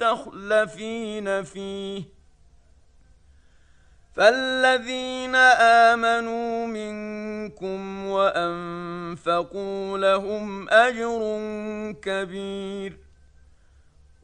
مستخلفين فيه. فالذين آمنوا منكم وأنفقوا لهم أجر كبير.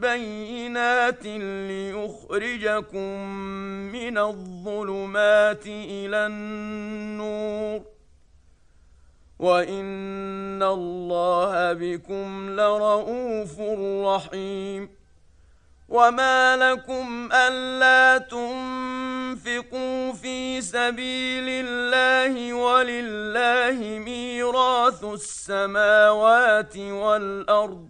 بينات ليخرجكم من الظلمات إلى النور وان الله بكم لرءوف رحيم وما لكم الا تنفقوا في سبيل الله ولله ميراث السماوات والارض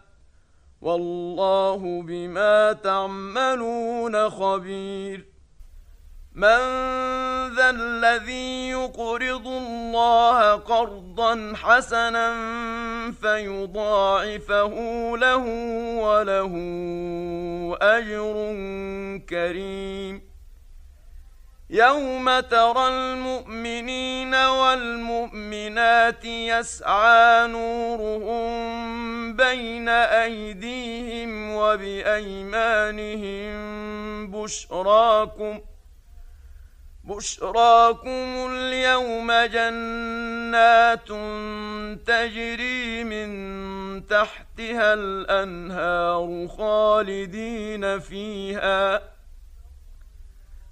والله بما تعملون خبير. من ذا الذي يقرض الله قرضا حسنا فيضاعفه له وله أجر كريم. يوم ترى المؤمنين والمؤمنات يسعى نورهم بين ايديهم وبايمانهم بشراكم ۖ بشراكم اليوم جنات تجري من تحتها الانهار خالدين فيها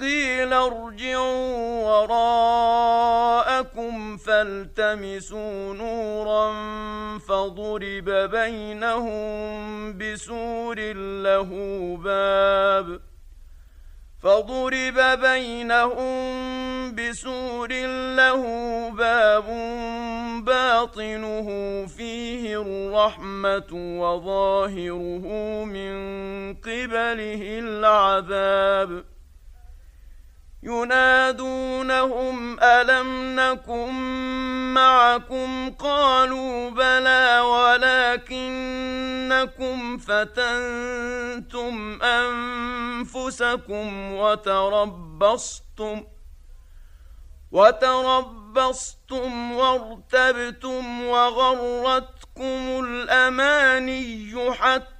قيل ارجعوا وراءكم فالتمسوا نورا فضرب بينهم بسور له باب فضرب بينهم بسور له باب باطنه فيه الرحمة وظاهره من قبله العذاب ينادونهم ألم نكن معكم؟ قالوا بلى ولكنكم فتنتم أنفسكم وتربصتم وتربصتم وارتبتم وغرتكم الأماني حتى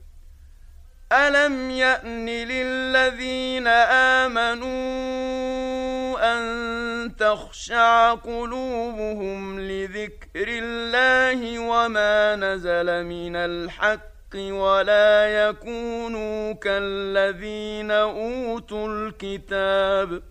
الم يان للذين امنوا ان تخشع قلوبهم لذكر الله وما نزل من الحق ولا يكونوا كالذين اوتوا الكتاب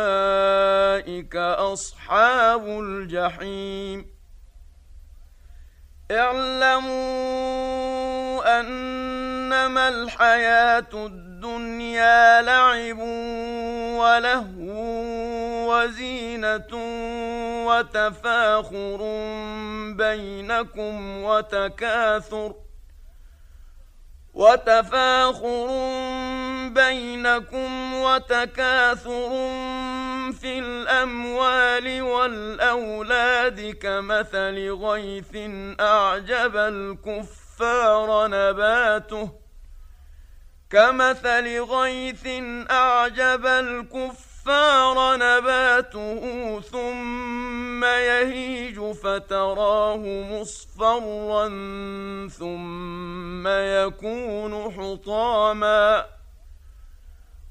اولئك اصحاب الجحيم. اعلموا أنما الحياة الدنيا لعب ولهو وزينة وتفاخر بينكم وتكاثر وتفاخر بينكم وتكاثر في الأموال والأولاد كمثل غيث أعجب الكفار نباته. كمثل غيث الكفار الكفار نباته ثم يهيج فتراه مصفرا ثم يكون حطاما.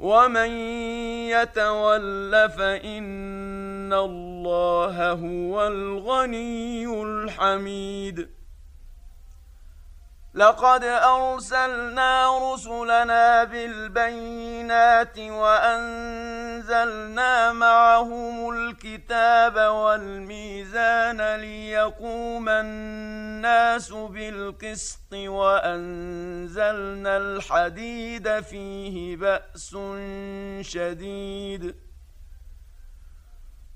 ومن يتول فان الله هو الغني الحميد لقد ارسلنا رسلنا بالبينات وانزلنا معهم الكتاب والميزان ليقوم الناس بالقسط وأنزلنا الحديد فيه بأس شديد.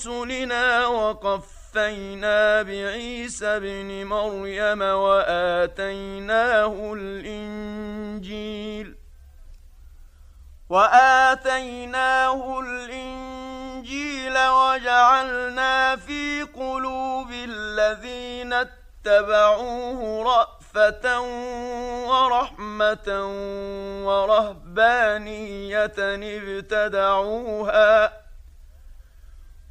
رسلنا وقفينا بعيسى ابن مريم وآتيناه الإنجيل وآتيناه الإنجيل وجعلنا في قلوب الذين اتبعوه رأفة ورحمة ورهبانية ابتدعوها